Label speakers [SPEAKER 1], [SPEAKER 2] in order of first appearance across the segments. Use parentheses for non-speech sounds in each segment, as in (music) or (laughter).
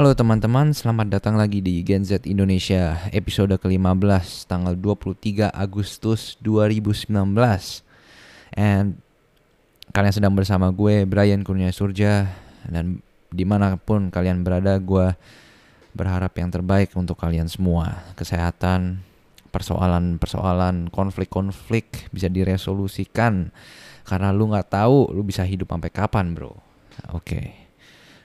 [SPEAKER 1] Halo teman-teman, selamat datang lagi di Gen Z Indonesia episode ke-15 tanggal 23 Agustus 2019 And kalian sedang bersama gue Brian Kurnia Surja Dan di mana pun kalian berada gue berharap yang terbaik untuk kalian semua. Kesehatan, persoalan-persoalan, konflik-konflik bisa diresolusikan. Karena lu gak tahu lu bisa hidup sampai kapan bro. Oke. okay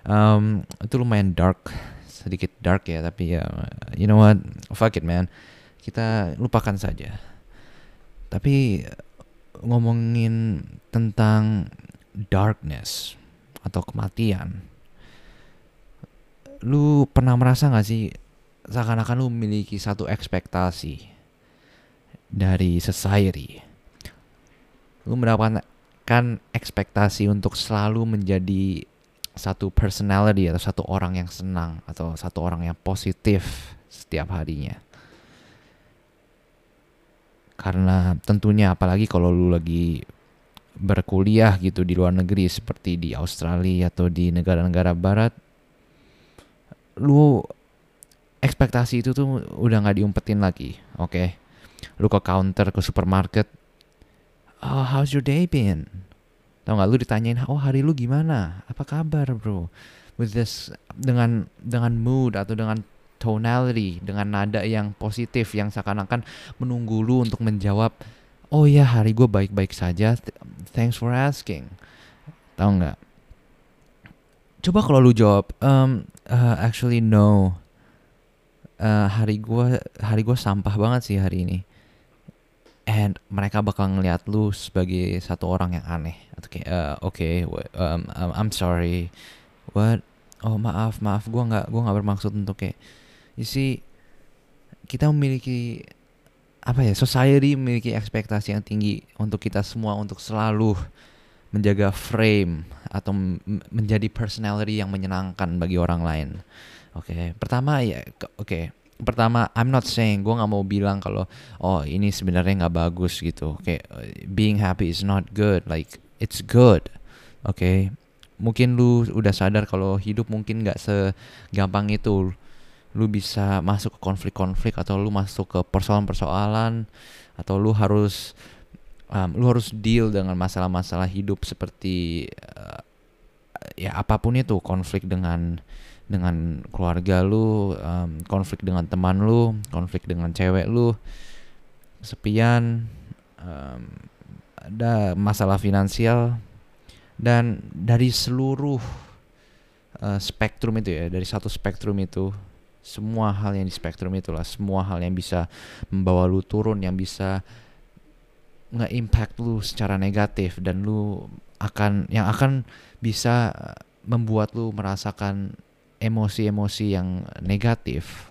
[SPEAKER 1] um, itu lumayan dark sedikit dark ya tapi ya you know what? Fuck it man. Kita lupakan saja. Tapi ngomongin tentang darkness atau kematian lu pernah merasa gak sih seakan-akan lu memiliki satu ekspektasi dari society? Lu mendapatkan ekspektasi untuk selalu menjadi satu personality atau satu orang yang senang atau satu orang yang positif setiap harinya. Karena tentunya apalagi kalau lu lagi berkuliah gitu di luar negeri seperti di Australia atau di negara-negara barat lu ekspektasi itu tuh udah nggak diumpetin lagi oke okay? lu ke counter ke supermarket oh, how's your day been Tahu nggak lu ditanyain, "Oh, hari lu gimana? Apa kabar, Bro?" With this dengan dengan mood atau dengan tonality, dengan nada yang positif yang seakan-akan menunggu lu untuk menjawab, "Oh ya, hari gue baik-baik saja. Thanks for asking." Tahu nggak? Coba kalau lu jawab, um, uh, "Actually no." Uh, hari gue hari gue sampah banget sih hari ini and mereka bakal ngeliat lu sebagai satu orang yang aneh. Atau kayak uh, oke okay, um, um, I'm sorry. What? Oh maaf maaf. Gue nggak gue nggak bermaksud untuk kayak you see kita memiliki apa ya society memiliki ekspektasi yang tinggi untuk kita semua untuk selalu menjaga frame atau menjadi personality yang menyenangkan bagi orang lain. Oke. Okay. pertama ya oke. okay pertama I'm not saying gue nggak mau bilang kalau oh ini sebenarnya nggak bagus gitu kayak being happy is not good like it's good oke okay? mungkin lu udah sadar kalau hidup mungkin nggak segampang itu lu bisa masuk ke konflik-konflik atau lu masuk ke persoalan-persoalan atau lu harus um, lu harus deal dengan masalah-masalah hidup seperti uh, ya apa pun itu konflik dengan dengan keluarga lu, um, konflik dengan teman lu, konflik dengan cewek lu, sepian, um, ada masalah finansial dan dari seluruh uh, spektrum itu ya, dari satu spektrum itu semua hal yang di spektrum itulah semua hal yang bisa membawa lu turun yang bisa nge-impact lu secara negatif dan lu akan yang akan bisa membuat lu merasakan emosi-emosi yang negatif.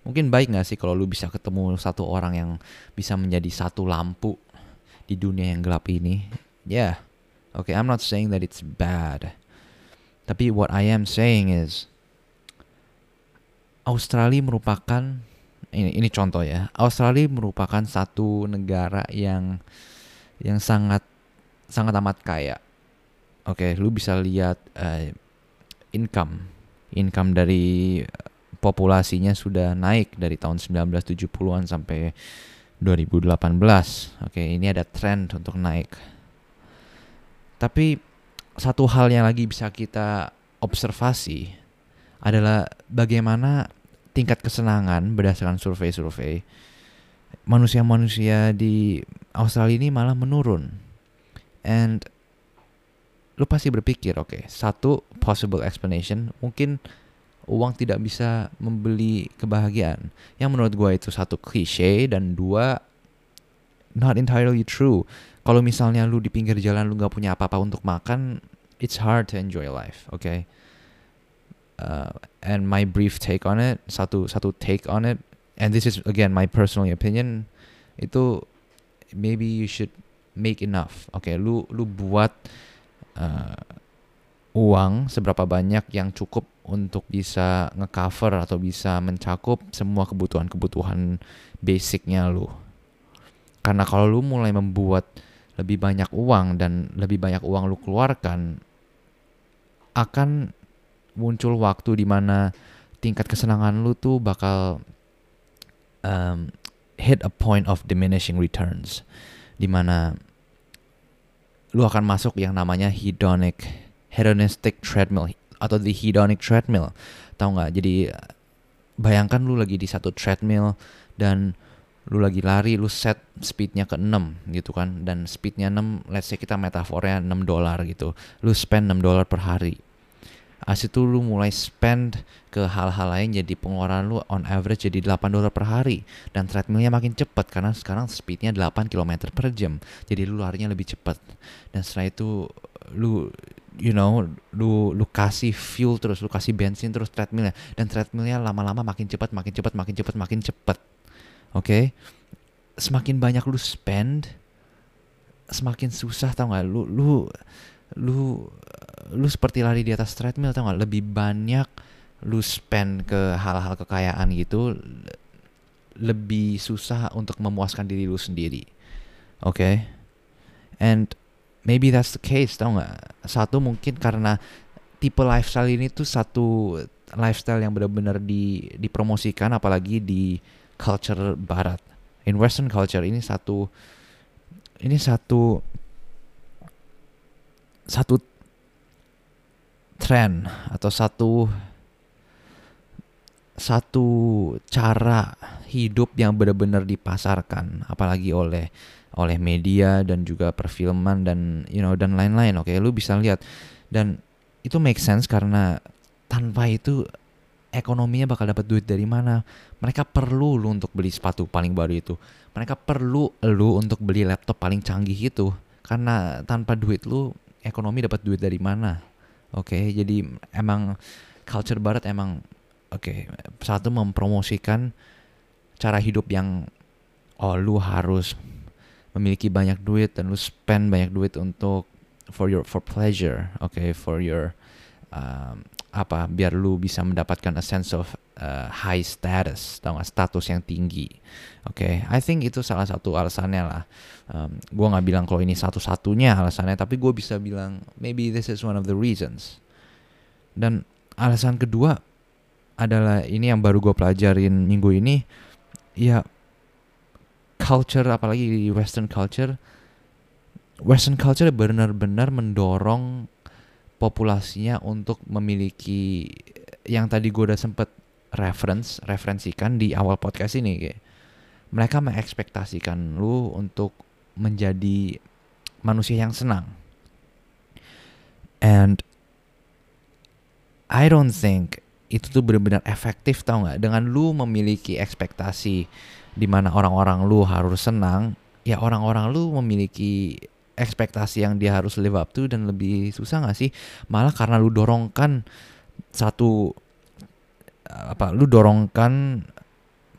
[SPEAKER 1] Mungkin baik gak sih kalau lu bisa ketemu satu orang yang bisa menjadi satu lampu di dunia yang gelap ini? Yeah. Okay I'm not saying that it's bad. Tapi what I am saying is Australia merupakan ini ini contoh ya. Australia merupakan satu negara yang yang sangat sangat amat kaya. Oke okay, lu bisa lihat uh, income. Income dari eh, populasinya sudah naik dari tahun 1970-an sampai 2018. Oke, ini ada trend untuk naik. Tapi satu hal yang lagi bisa kita observasi adalah bagaimana tingkat kesenangan berdasarkan survei-survei manusia-manusia di Australia ini malah menurun. And lu pasti berpikir oke okay, satu possible explanation mungkin uang tidak bisa membeli kebahagiaan. Yang menurut gue itu satu klise dan dua not entirely true. Kalau misalnya lu di pinggir jalan lu nggak punya apa-apa untuk makan it's hard to enjoy life oke? Okay? uh, and my brief take on it satu satu take on it and this is again my personal opinion itu maybe you should make enough oke? Okay, lu lu buat uh, uang seberapa banyak yang cukup untuk bisa ngecover atau bisa mencakup semua kebutuhan-kebutuhan basicnya lu. Karena kalau lu mulai membuat lebih banyak uang dan lebih banyak uang lu keluarkan akan muncul waktu di mana tingkat kesenangan lu tuh bakal um, hit a point of diminishing returns di mana lu akan masuk yang namanya hedonic hedonistic treadmill atau the hedonic treadmill. Tahu nggak? Jadi bayangkan lu lagi di satu treadmill dan lu lagi lari lu set speednya ke 6 gitu kan? Dan speednya 6 let's say kita metafornya 6 dolar gitu. Lu spend 6 dolar per hari As itu lu mulai spend ke hal-hal lain jadi pengeluaran lu on average jadi 8 dolar per hari. Dan treadmillnya makin cepat karena sekarang speednya 8 km per jam. Jadi lu larinya lebih cepat dan setelah itu lu you know lu lu kasih fuel terus lu kasih bensin terus treadmillnya. Dan treadmillnya lama-lama makin cepat makin cepat makin cepat makin cepat oke? Okay? semakin banyak lu spend semakin susah tau gak lu lu lu lu seperti lari di atas treadmill tau gak? Lebih banyak lu spend ke hal-hal kekayaan gitu lebih susah untuk memuaskan diri lu sendiri. Oke? Okay? and maybe that's the case tau gak? Satu mungkin karena tipe lifestyle ini tuh satu lifestyle yang benar-benar di dipromosikan apalagi di culture barat. In western culture ini satu ini satu satu tren atau satu satu cara hidup yang benar-benar dipasarkan apalagi oleh oleh media dan juga perfilman dan you know dan lain-lain. Oke okay? lu bisa lihat. Dan itu make sense karena tanpa itu ekonominya bakal dapat duit dari mana? Mereka perlu lu untuk beli sepatu paling baru itu. Mereka perlu lu untuk beli laptop paling canggih itu. Karena tanpa duit lu ekonomi dapat duit dari mana? Oke, okay, jadi emang culture barat emang oke, okay, satu mempromosikan cara hidup yang oh lu harus memiliki banyak duit dan lu spend banyak duit untuk for your for pleasure, oke, okay, for your um, apa biar lu bisa mendapatkan a sense of uh, high status, tau gak, status yang tinggi. Oke, okay? I think itu salah satu alasannya lah. Um, gue nggak bilang kalau ini satu-satunya alasannya, tapi gue bisa bilang maybe this is one of the reasons. Dan alasan kedua adalah ini yang baru gue pelajarin minggu ini, ya culture apalagi di Western culture, Western culture benar-benar mendorong populasinya untuk memiliki yang tadi gue udah sempet reference referensikan di awal podcast ini kayak. Mereka mengekspektasikan lu untuk menjadi manusia yang senang. And I don't think itu tuh benar-benar efektif tau nggak? Dengan lu memiliki ekspektasi di mana orang-orang lu harus senang ya orang-orang lu memiliki ekspektasi yang dia harus live up to dan lebih susah gak sih? Malah karena lu dorongkan satu apa lu dorongkan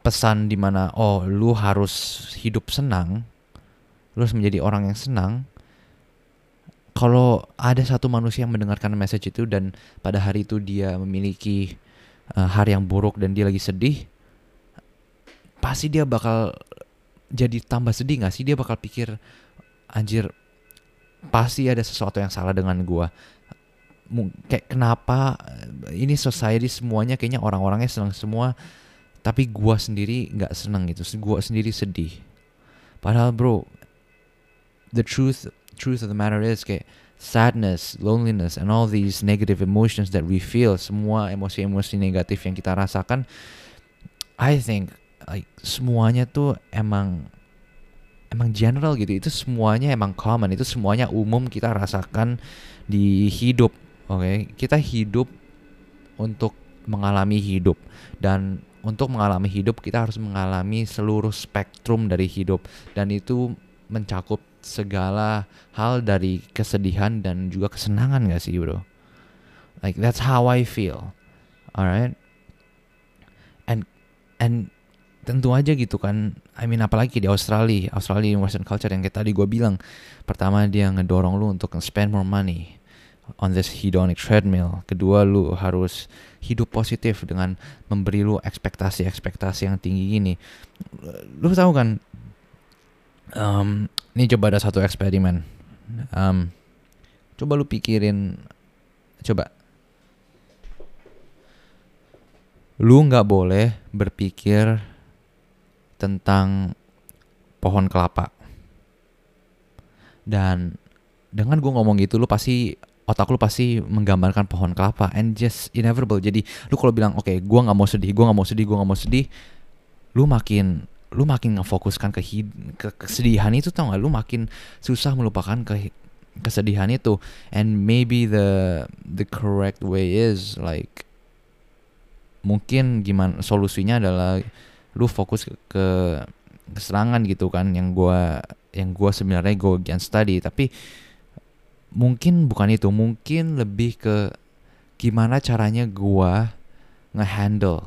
[SPEAKER 1] pesan di mana oh lu harus hidup senang lu harus menjadi orang yang senang. Kalau ada satu manusia yang mendengarkan message itu dan pada hari itu dia memiliki uh, hari yang buruk dan dia lagi sedih pasti dia bakal jadi tambah sedih gak sih? Dia bakal pikir anjir pasti ada sesuatu yang salah dengan gue kayak kenapa eh, ini society semuanya kayaknya orang-orangnya senang semua tapi gue sendiri nggak senang gitu. Gue sendiri sedih. Padahal bro the truth truth of the matter is kayak sadness loneliness and all these negative emotions that we feel semua emosi-emosi negatif yang kita rasakan I think like semuanya tuh emang emang general gitu. Itu semuanya emang common. Itu semuanya umum kita rasakan di hidup oke okay? kita hidup untuk mengalami hidup. Dan untuk mengalami hidup kita harus mengalami seluruh spektrum dari hidup. Dan itu mencakup segala hal dari kesedihan dan juga kesenangan gak sih bro? Like that's how I feel. Alright? And and tentu aja gitu kan. I mean apalagi di Australia Australia Western culture yang kayak tadi gue bilang. Pertama dia ngedorong lu untuk spend more money on this hedonic treadmill. Kedua lu harus hidup positif dengan memberi lu ekspektasi-ekspektasi yang tinggi gini. Lu tahu kan um, ini coba ada satu eksperimen. Um, coba lu pikirin coba. Lu nggak boleh berpikir tentang pohon kelapa. Dan dengan gue ngomong gitu lu pasti otak lu pasti menggambarkan pohon kelapa and just inevitable jadi lu kalau bilang oke okay, gue nggak mau sedih gue nggak mau sedih gue nggak mau sedih lu makin lu makin ngefokuskan ke, ke kesedihan itu tau gak lu makin susah melupakan ke kesedihan itu. And maybe the the correct way is like mungkin gimana solusinya adalah lu fokus ke, ke keserangan gitu kan yang gua yang gua sebenarnya go against tadi. Tapi mungkin bukan itu mungkin lebih ke gimana caranya gua ngehandle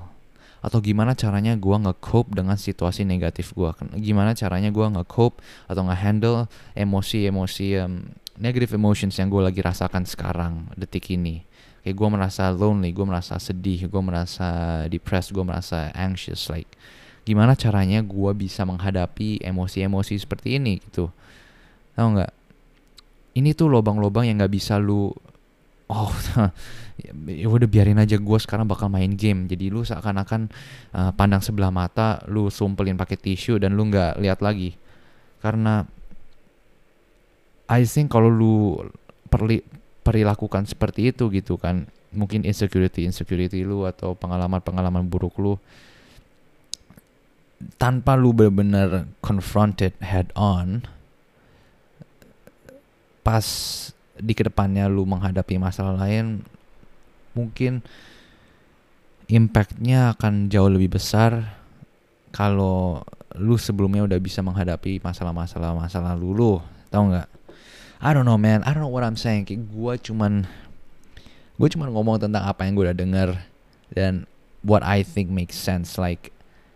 [SPEAKER 1] atau gimana caranya gua nge-cope dengan situasi negatif gua. Gimana caranya gua nge-cope atau nge-handle emosi-emosi um, negative emotions yang gue lagi rasakan sekarang detik ini. Kayak gue merasa lonely gue merasa sedih gue merasa depressed gue merasa anxious like gimana caranya gue bisa menghadapi emosi-emosi seperti ini gitu. Tau nggak ini tuh lobang-lobang yang nggak bisa lu oh (laughs) ya udah biarin aja gue sekarang bakal main game. Jadi lu seakan-akan uh, pandang sebelah mata lu sumpelin pakai tisu dan lu nggak lihat lagi. Karena I think kalau lu perli, perilakukan seperti itu gitu kan mungkin insecurity insecurity lu atau pengalaman pengalaman buruk lu tanpa lu benar-benar confronted head on pas di ke depannya lu menghadapi masalah lain mungkin impactnya akan jauh lebih besar kalau lu sebelumnya udah bisa menghadapi masalah-masalah masa lalu lu tau nggak I don't know man, I don't know what I'm saying. Kayak gue cuman gue cuman ngomong tentang apa yang gue udah denger dan what I think makes sense. Like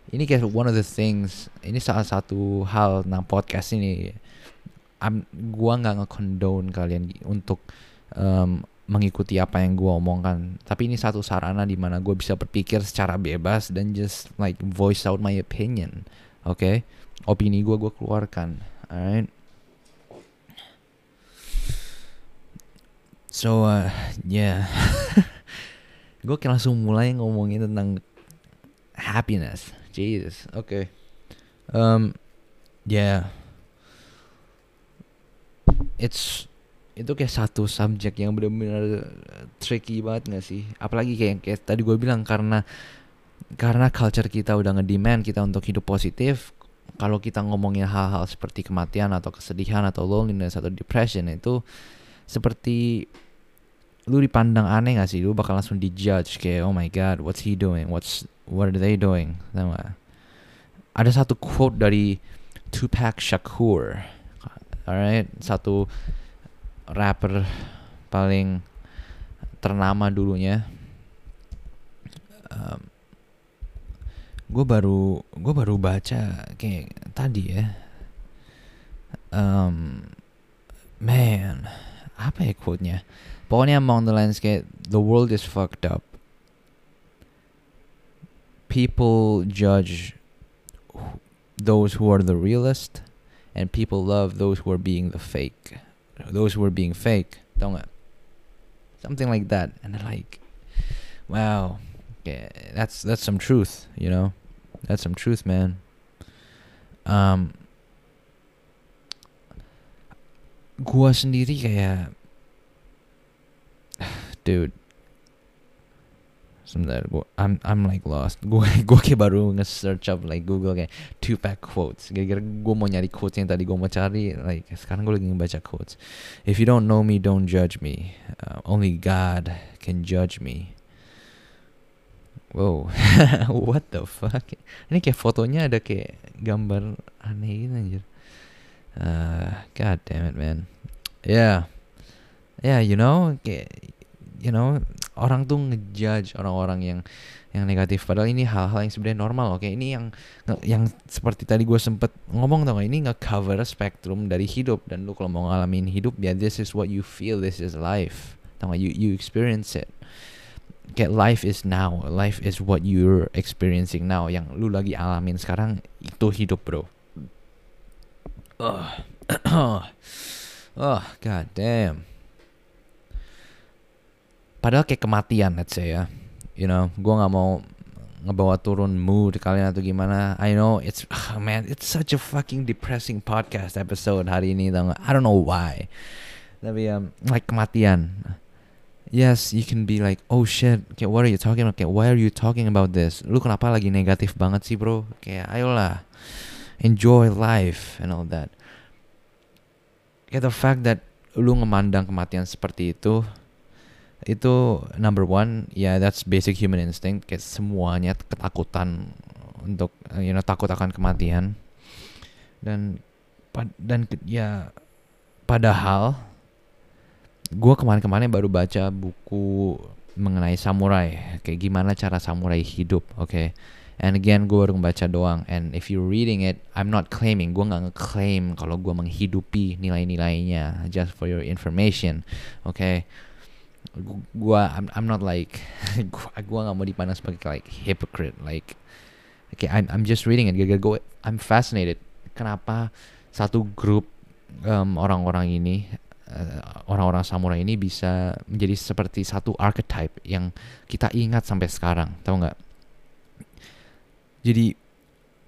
[SPEAKER 1] ini kayak one of the things. Ini salah satu hal tentang podcast ini. I'm, gua nggak nge-condone kalian untuk um, mengikuti apa yang gue omongkan. Tapi ini satu sarana di mana gue bisa berpikir secara bebas dan just like voice out my opinion. Oke, okay? opini gue gue keluarkan. Alright. So uh, yeah, (laughs) gue langsung mulai ngomongin tentang happiness. Jesus, oke. Okay. Um, yeah, it's itu kayak satu subjek yang benar-benar tricky banget gak sih? Apalagi kayak kayak tadi gue bilang karena karena culture kita udah ngedemand kita untuk hidup positif. Kalau kita ngomongin hal-hal seperti kematian atau kesedihan atau loneliness atau depression itu seperti lu dipandang aneh gak sih? Lu bakal langsung dijudge kayak oh my god, what's he doing? What's what are they doing? Ada satu quote dari Tupac Shakur. Alright, satu rapper paling ternama dulunya. Um, gue baru gue baru baca kayak tadi ya. Um, man, apa ya quote-nya? Pokoknya among the landscape, the world is fucked up. People judge those who are the realist, and people love those who are being the fake. Those who are being fake, don't? Something like that. And they're like, wow, yeah, that's that's some truth, you know? That's some truth, man. Um, gua sendiri kayak dude sebentar gua I'm I'm like lost. Gue (laughs) gue kayak baru nge-search up like Google kayak two pack quotes. Gara-gara gue mau nyari quotes yang tadi gue mau cari like sekarang gue lagi ngebaca quotes. If you don't know me don't judge me. Uh, only God can judge me. Wow. (laughs) What the fuck? Ini kayak fotonya ada kayak gambar aneh gitu anjir. Uh, god damn it man. Yeah. Yeah you know kayak you know orang tuh ngejudge orang-orang yang yang negatif. Padahal ini hal-hal yang sebenarnya normal oke? Ini yang yang seperti tadi gue sempet ngomong tau gak ini nge-cover spektrum dari hidup. Dan lu kalau mau ngalamin hidup ya this is what you feel this is life. Tau gak you you experience it. Kayak life is now. Life is what you're experiencing now. Yang lu lagi alamin sekarang itu hidup bro. Oh oh (coughs) god damn padahal kayak kematian let's say ya you know gue nggak mau ngebawa turun mood kalian atau gimana. I know it's ah, man, it's such a fucking depressing podcast episode hari ini tau gak? I don't know why. Tapi um, like kematian. Yes, you can be like, oh shit, kayak what are you talking about? Kayak why are you talking about this? Lu kenapa lagi negatif banget sih bro? Kayak ayolah, enjoy life and all that. Kayak the fact that lu ngemandang kematian seperti itu, itu number one ya yeah, that's basic human instinct kayak semuanya ketakutan untuk you know takut akan kematian dan dan ya padahal gue kemarin-kemarin baru baca buku mengenai samurai kayak gimana cara samurai hidup oke okay? and again gue baru membaca doang and if you reading it I'm not claiming gue nggak ngeklaim kalau gue menghidupi nilai-nilainya just for your information oke okay? Gue I'm, I'm not like (laughs) gue gua nggak mau dipandang sebagai like hypocrite like okay I'm I'm just reading it gue I'm fascinated kenapa satu grup um, orang-orang ini Eh, orang-orang samurai ini bisa menjadi seperti satu archetype yang kita ingat sampai sekarang, tau nggak? Jadi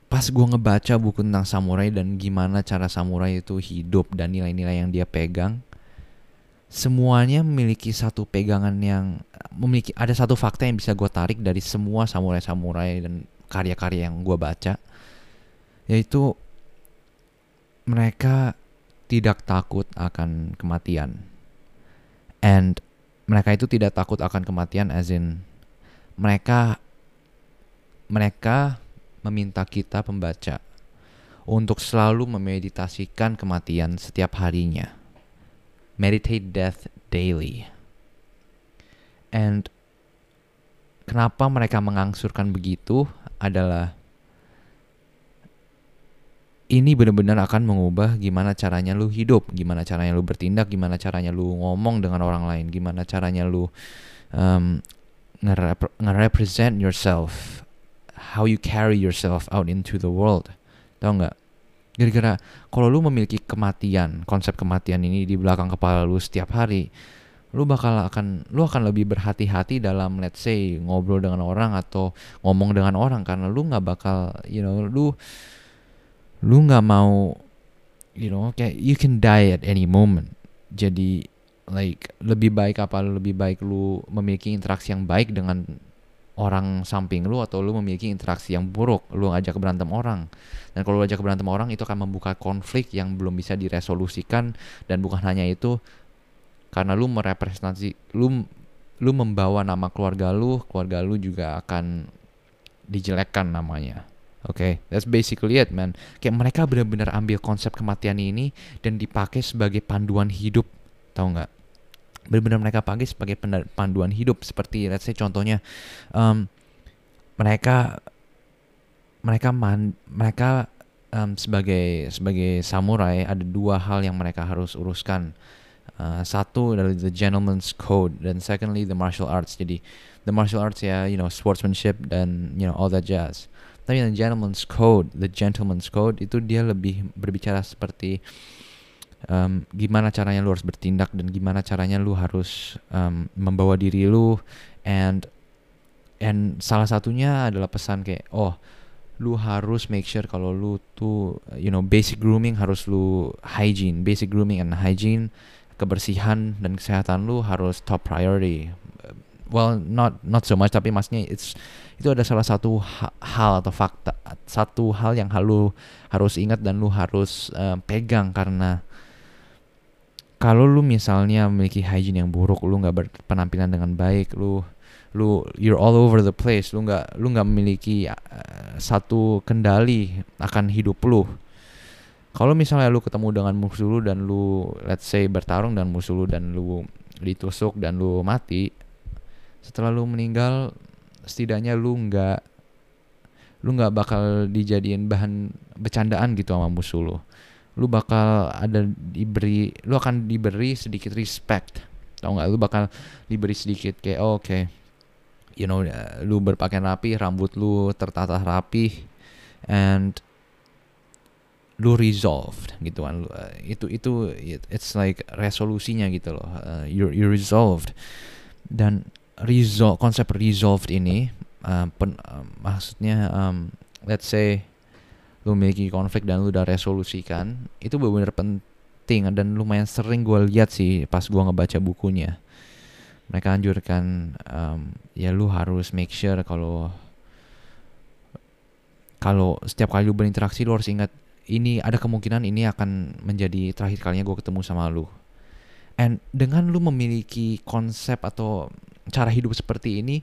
[SPEAKER 1] pas gue ngebaca buku tentang samurai dan gimana cara samurai itu hidup dan nilai-nilai yang dia pegang, semuanya memiliki satu pegangan yang memiliki ada satu fakta yang bisa gue tarik dari semua samurai-samurai dan karya-karya yang gue baca, yaitu mereka tidak takut akan kematian. And mereka itu tidak takut akan kematian as in mereka mereka meminta kita pembaca untuk selalu memeditasikan kematian setiap harinya. Meditate death daily. And kenapa mereka mengangsurkan begitu adalah ini benar-benar akan mengubah gimana caranya lu hidup, gimana caranya lu bertindak, gimana caranya lu ngomong dengan orang lain, gimana caranya lu um, nge-represent yourself, how you carry yourself out into the world. Tahu nggak? Gara-gara kalau lu memiliki kematian, konsep kematian ini di belakang kepala lu setiap hari, lu bakal akan lu akan lebih berhati-hati dalam let's say ngobrol dengan orang atau ngomong dengan orang. Karena lu nggak bakal you know lu lu nggak mau you know kayak you can die at any moment. Jadi like lebih baik apa lebih baik lu memiliki interaksi yang baik dengan orang samping lu atau lu memiliki interaksi yang buruk lu ngajak berantem orang dan kalau lu ajak berantem orang itu akan membuka konflik yang belum bisa diresolusikan dan bukan hanya itu karena lu merepresentasi lu lu membawa nama keluarga lu keluarga lu juga akan dijelekkan namanya Oke, okay, that's basically it, man. Kayak mereka benar-benar ambil konsep kematian ini dan dipakai sebagai panduan hidup, tahu nggak? Benar-benar mereka pakai sebagai panduan hidup. Seperti, let's say contohnya, um, mereka mereka man, mereka um, sebagai sebagai samurai ada dua hal yang mereka harus uruskan. Uh, satu adalah the gentleman's code dan secondly the martial arts. Jadi the martial arts ya, you know, sportsmanship dan you know all that jazz tapi yang gentleman's code the gentleman's code itu dia lebih berbicara seperti um, gimana caranya lu harus bertindak dan gimana caranya lu harus um, membawa diri lu and and salah satunya adalah pesan kayak oh lu harus make sure kalau lu tuh you know basic grooming harus lu hygiene basic grooming and hygiene kebersihan dan kesehatan lu harus top priority. Well not not so much tapi maksudnya it's itu ada salah satu ha hal atau fakta satu hal yang lu harus ingat dan lu harus uh, pegang karena kalau lu misalnya memiliki hygiene yang buruk lu nggak berpenampilan dengan baik lu lu you're all over the place lu nggak lu nggak memiliki uh, satu kendali akan hidup lu. Kalau misalnya lu ketemu dengan musuh lu dan lu let's say bertarung dengan musuh lu dan lu ditusuk dan lu mati setelah lu meninggal setidaknya lu nggak lu nggak bakal dijadiin bahan bercandaan gitu sama musuh lu lu bakal ada diberi lu akan diberi sedikit respect. Tau nggak? Lu bakal diberi sedikit kayak oh, oke okay. you know lu berpakaian rapi rambut lu tertata rapi and lu resolved gitu kan. Uh, itu itu it's like resolusinya gitu loh. Uh, you're, you're resolved. Dan resolve konsep resolved ini uh, pen, uh, maksudnya um, let's say lu memiliki konflik dan lu udah resolusikan itu benar-benar penting dan lumayan sering gue lihat sih pas gue ngebaca bukunya. Mereka anjurkan um, ya lu harus make sure kalau kalau setiap kali lu berinteraksi lu harus ingat ini ada kemungkinan ini akan menjadi terakhir kalinya gue ketemu sama lu. And dengan lu memiliki konsep atau cara hidup seperti ini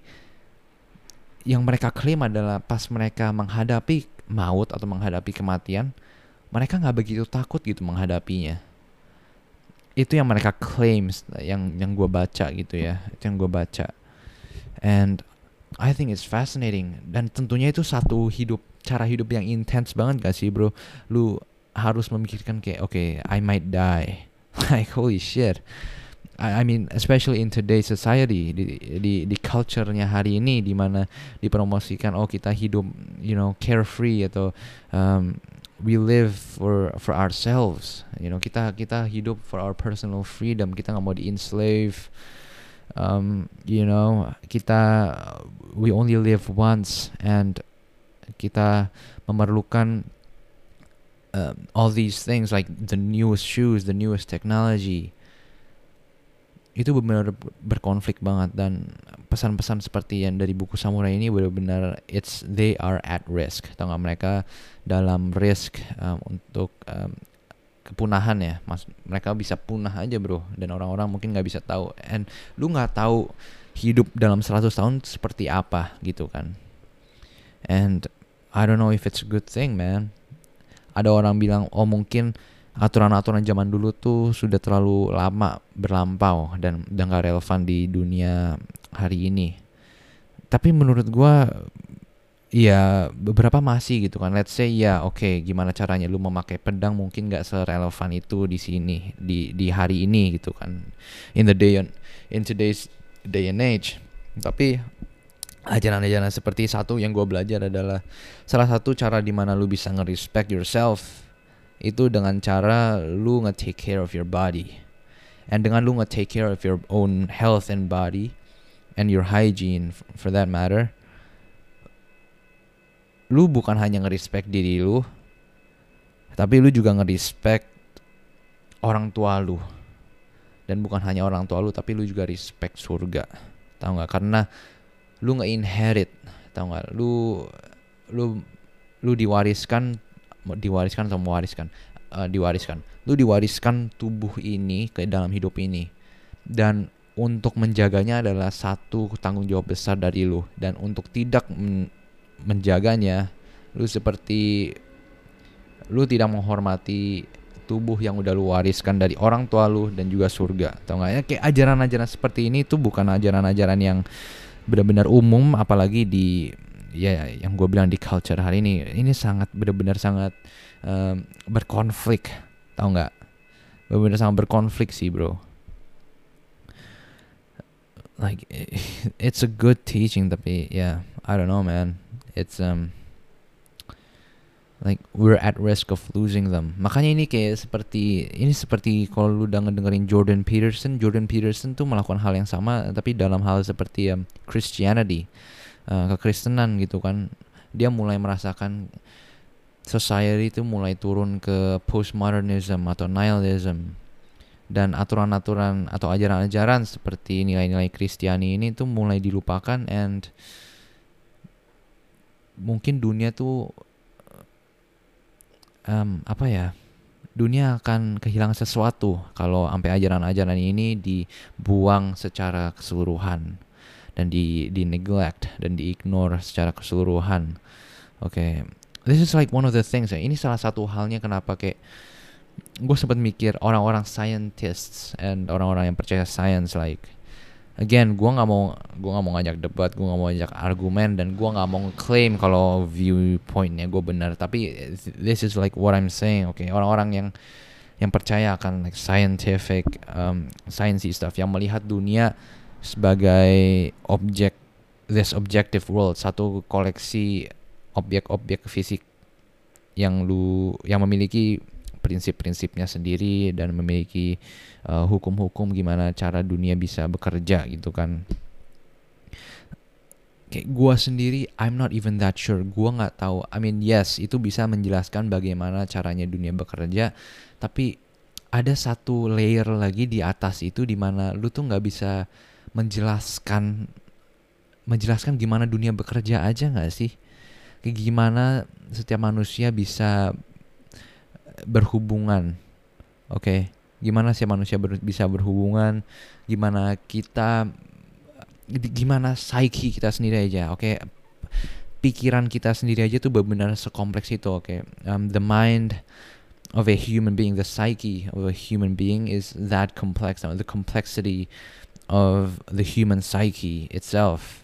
[SPEAKER 1] yang mereka klaim adalah pas mereka menghadapi maut atau menghadapi kematian, mereka nggak begitu takut gitu menghadapinya. Itu yang mereka klaim, yang yang gue baca gitu ya, itu yang gue baca. And I think it's fascinating dan tentunya itu satu hidup cara hidup yang intens banget gak sih bro? Lu harus memikirkan kayak oke okay, I might die, (laughs) like holy shit I, mean especially in today's society di di di culture-nya hari ini di mana dipromosikan oh kita hidup you know carefree atau um, we live for for ourselves. You know kita kita hidup for our personal freedom. Kita nggak mau di enslave um, you know kita we only live once and kita memerlukan uh, all these things like the newest shoes the newest technology itu benar-benar berkonflik banget dan pesan-pesan seperti yang dari buku samurai ini benar-benar it's they are at risk. Atau nggak mereka dalam risk um, untuk um, kepunahan ya. Mas mereka bisa punah aja bro. Dan orang-orang mungkin nggak bisa tahu. And lu nggak tahu hidup dalam 100 tahun seperti apa gitu kan. And I don't know if it's a good thing man. Ada orang bilang oh mungkin aturan-aturan zaman dulu tuh sudah terlalu lama berlampau dan udah gak relevan di dunia hari ini. Tapi menurut gua ya beberapa masih gitu kan. Let's say ya oke okay, gimana caranya lu memakai pedang mungkin gak serelevan itu di sini di di hari ini gitu kan. In the day on, in today's day and age. Tapi ajaran-ajaran seperti satu yang gue belajar adalah salah satu cara di mana lu bisa nge-respect yourself itu dengan cara lu nge-take care of your body. And dengan lu nge-take care of your own health and body and your hygiene for that matter, lu bukan hanya nge-respect diri lu, tapi lu juga nge-respect orang tua lu. Dan bukan hanya orang tua lu, tapi lu juga respect surga. Tahu nggak? Karena lu nge-inherit, tahu nggak? Lu lu lu diwariskan diwariskan atau mewariskan? Uh, diwariskan. Lu diwariskan tubuh ini ke dalam hidup ini. Dan untuk menjaganya adalah satu tanggung jawab besar dari lu. Dan untuk tidak men menjaganya lu seperti lu tidak menghormati tubuh yang udah lu wariskan dari orang tua lu dan juga surga. Tau gak ya? Kayak ajaran-ajaran seperti ini tuh bukan ajaran-ajaran yang benar-benar umum apalagi di ya yang gue bilang di culture hari ini ini sangat benar-benar sangat um, berkonflik. Tau nggak? Benar-benar sangat berkonflik sih bro. Like (laughs) it's a good teaching tapi yeah, I don't know man. It's um like we're at risk of losing them. Makanya ini kayak seperti ini seperti kalau lu udah ngedengerin Jordan Peterson Jordan Peterson tuh melakukan hal yang sama tapi dalam hal seperti um, Christianity uh, kekristenan gitu kan. Dia mulai merasakan society itu mulai turun ke postmodernism atau nihilism. Dan aturan-aturan atau ajaran-ajaran seperti nilai-nilai Kristiani ini tuh mulai dilupakan and mungkin dunia tuh um, apa ya dunia akan kehilangan sesuatu kalau sampai ajaran-ajaran ini dibuang secara keseluruhan dan di di neglect dan di ignore secara keseluruhan. Oke, okay. this is like one of the things. Ya. Ini salah satu halnya kenapa kayak gue sempat mikir orang-orang scientists and orang-orang yang percaya science like again gue nggak mau gue nggak mau ngajak debat gue nggak mau ngajak argumen dan gue nggak mau claim kalau viewpointnya gue benar tapi this is like what I'm saying oke okay? orang-orang yang yang percaya akan like scientific um, sciencey stuff yang melihat dunia sebagai objek this objective world satu koleksi objek-objek fisik yang lu yang memiliki prinsip-prinsipnya sendiri dan memiliki uh, hukum-hukum uh, gimana cara dunia bisa bekerja gitu kan. Kayak gue sendiri I'm not even that sure. Gue nggak tahu. I mean yes itu bisa menjelaskan bagaimana caranya dunia bekerja tapi ada satu layer lagi di atas itu di mana lu tuh nggak bisa menjelaskan menjelaskan gimana dunia bekerja aja nggak sih gimana setiap manusia bisa berhubungan oke okay? gimana sih manusia ber, bisa berhubungan gimana kita gimana psyche kita sendiri aja oke okay? pikiran kita sendiri aja tuh benar-benar sekompleks itu oke okay? um, the mind of a human being the psyche of a human being is that complex the complexity of the human psyche itself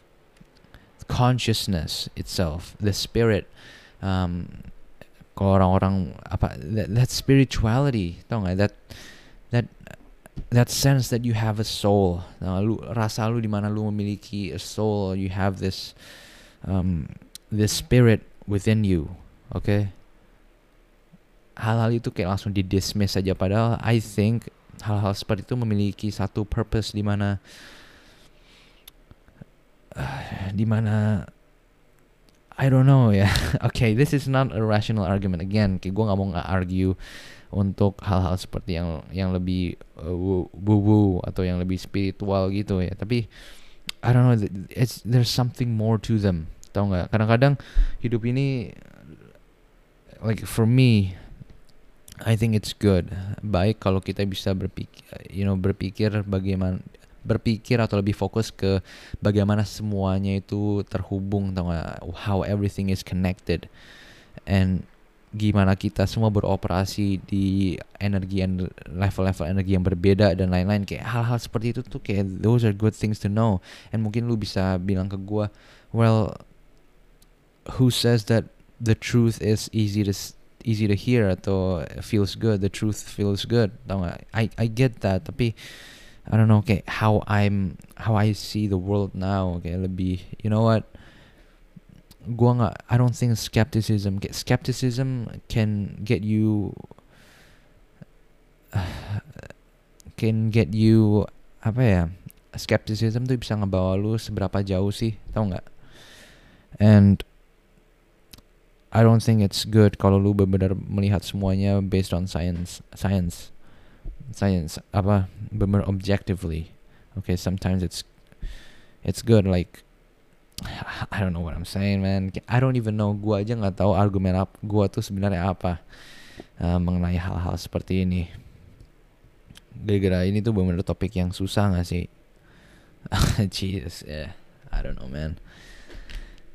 [SPEAKER 1] consciousness itself the spirit um, orang-orang apa that, that spirituality tau that that that sense that you have a soul. Nah, lu rasa lu di mana lu memiliki a soul you have this um, this spirit within you oke okay? hal-hal itu kayak langsung di dismiss saja padahal I think hal-hal seperti itu memiliki satu purpose di mana uh, (sighs) di mana I don't know ya. Yeah. (laughs) okay, this is not a rational argument again. Kayak gue nggak mau nggak argue untuk hal-hal seperti yang yang lebih uh, woo atau yang lebih spiritual gitu ya tapi I don't know it's there's something more to them tau nggak kadang-kadang hidup ini like for me I think it's good. Baik kalau kita bisa berpikir you know berpikir bagaimana berpikir atau lebih fokus ke bagaimana semuanya itu terhubung tau how everything is connected. And gimana kita semua beroperasi di energi and level-level energi yang berbeda dan lain-lain. Kayak hal-hal seperti itu tuh kayak those are good things to know. And mungkin lu bisa bilang ke gue well who says that the truth is easy to easy to hear atau feels good the truth feels good. Tau gak I I get that tapi I don't know kayak how I'm how I see the world now kayak lebih you know what? Gua nggak I don't think skepticism get skepticism can get you (sighs) can get you apa ya skepticism tuh bisa ngebawa lu seberapa jauh sih tau nggak? And I don't think it's good kalau lu benar-benar melihat semuanya based on science science science apa benar objectively. Okay sometimes it's it's good like I don't know what I'm saying man. I don't even know. Gua aja nggak tahu argumen apa gua tuh sebenarnya apa uh, mengenai hal-hal seperti ini. Gara-gara ini tuh benar-benar topik yang susah gak sih? (laughs) Jesus yeah. I don't know man.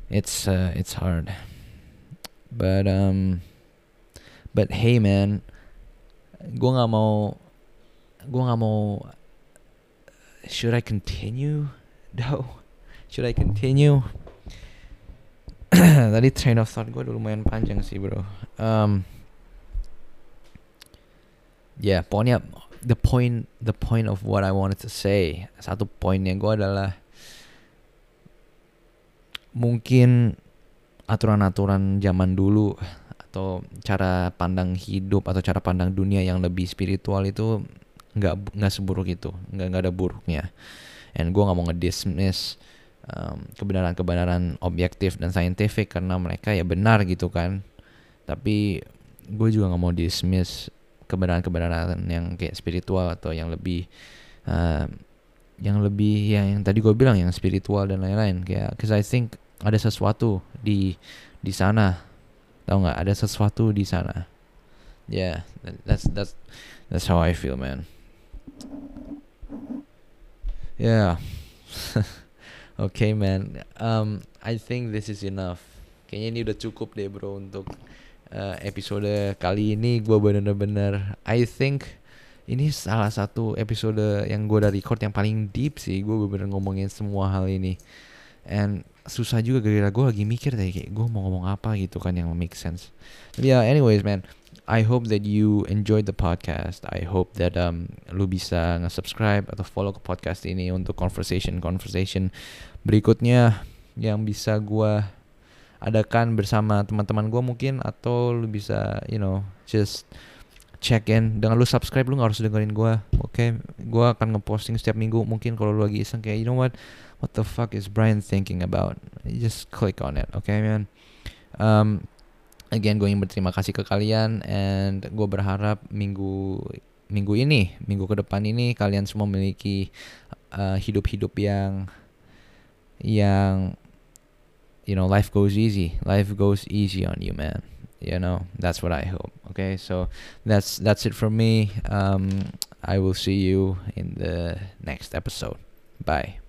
[SPEAKER 1] It's uh, it's hard but um but hey man gua nggak mau gua nggak mau should I continue (laughs) though Should I continue? (clears throat) Tadi train of thought gue udah lumayan panjang sih bro. Um, ya yeah, pokoknya the point the point of what I wanted to say satu poinnya gue adalah mungkin aturan-aturan zaman dulu atau cara pandang hidup atau cara pandang dunia yang lebih spiritual itu nggak nggak seburuk itu. Nggak nggak ada buruknya. And gue nggak mau ngedismiss um, kebenaran-kebenaran objektif dan saintifik karena mereka ya benar gitu kan. Tapi gue juga nggak mau dismiss kebenaran-kebenaran yang kayak spiritual atau yang lebih uh, yang lebih yang, yang tadi gue bilang yang spiritual dan lain-lain. Kayak cause I think ada sesuatu di di sana tau nggak ada sesuatu di sana yeah that's that's that's how I feel man yeah (laughs) okay, man, um, I think this is enough. Kayaknya ini udah cukup deh bro untuk uh, episode kali ini. Gue bener-bener, I think ini salah satu episode yang gue udah record yang paling deep sih. Gue bener-bener ngomongin semua hal ini. And susah juga gara-gara gue lagi mikir tadi kayak gue mau ngomong apa gitu kan yang make sense. Tapi yeah, anyways man, I hope that you enjoyed the podcast. I hope that um lu bisa nge-subscribe atau follow ke podcast ini untuk conversation conversation berikutnya yang bisa gua adakan bersama teman-teman gua mungkin atau lu bisa you know just check in dengan lu subscribe lu nggak harus dengerin gua oke okay? gua akan ngeposting setiap minggu mungkin kalau lu lagi iseng kayak you know what what the fuck is Brian thinking about? You just click on it okay, man? Um, again gue ingin berterima kasih ke kalian and gue berharap minggu minggu ini minggu ke depan ini kalian semua memiliki uh, hidup-hidup yang yang you know life goes easy. Life goes easy on you man. You know that's what i hope okay? So that's that's it for me. Um i will see you in the next episode. Bye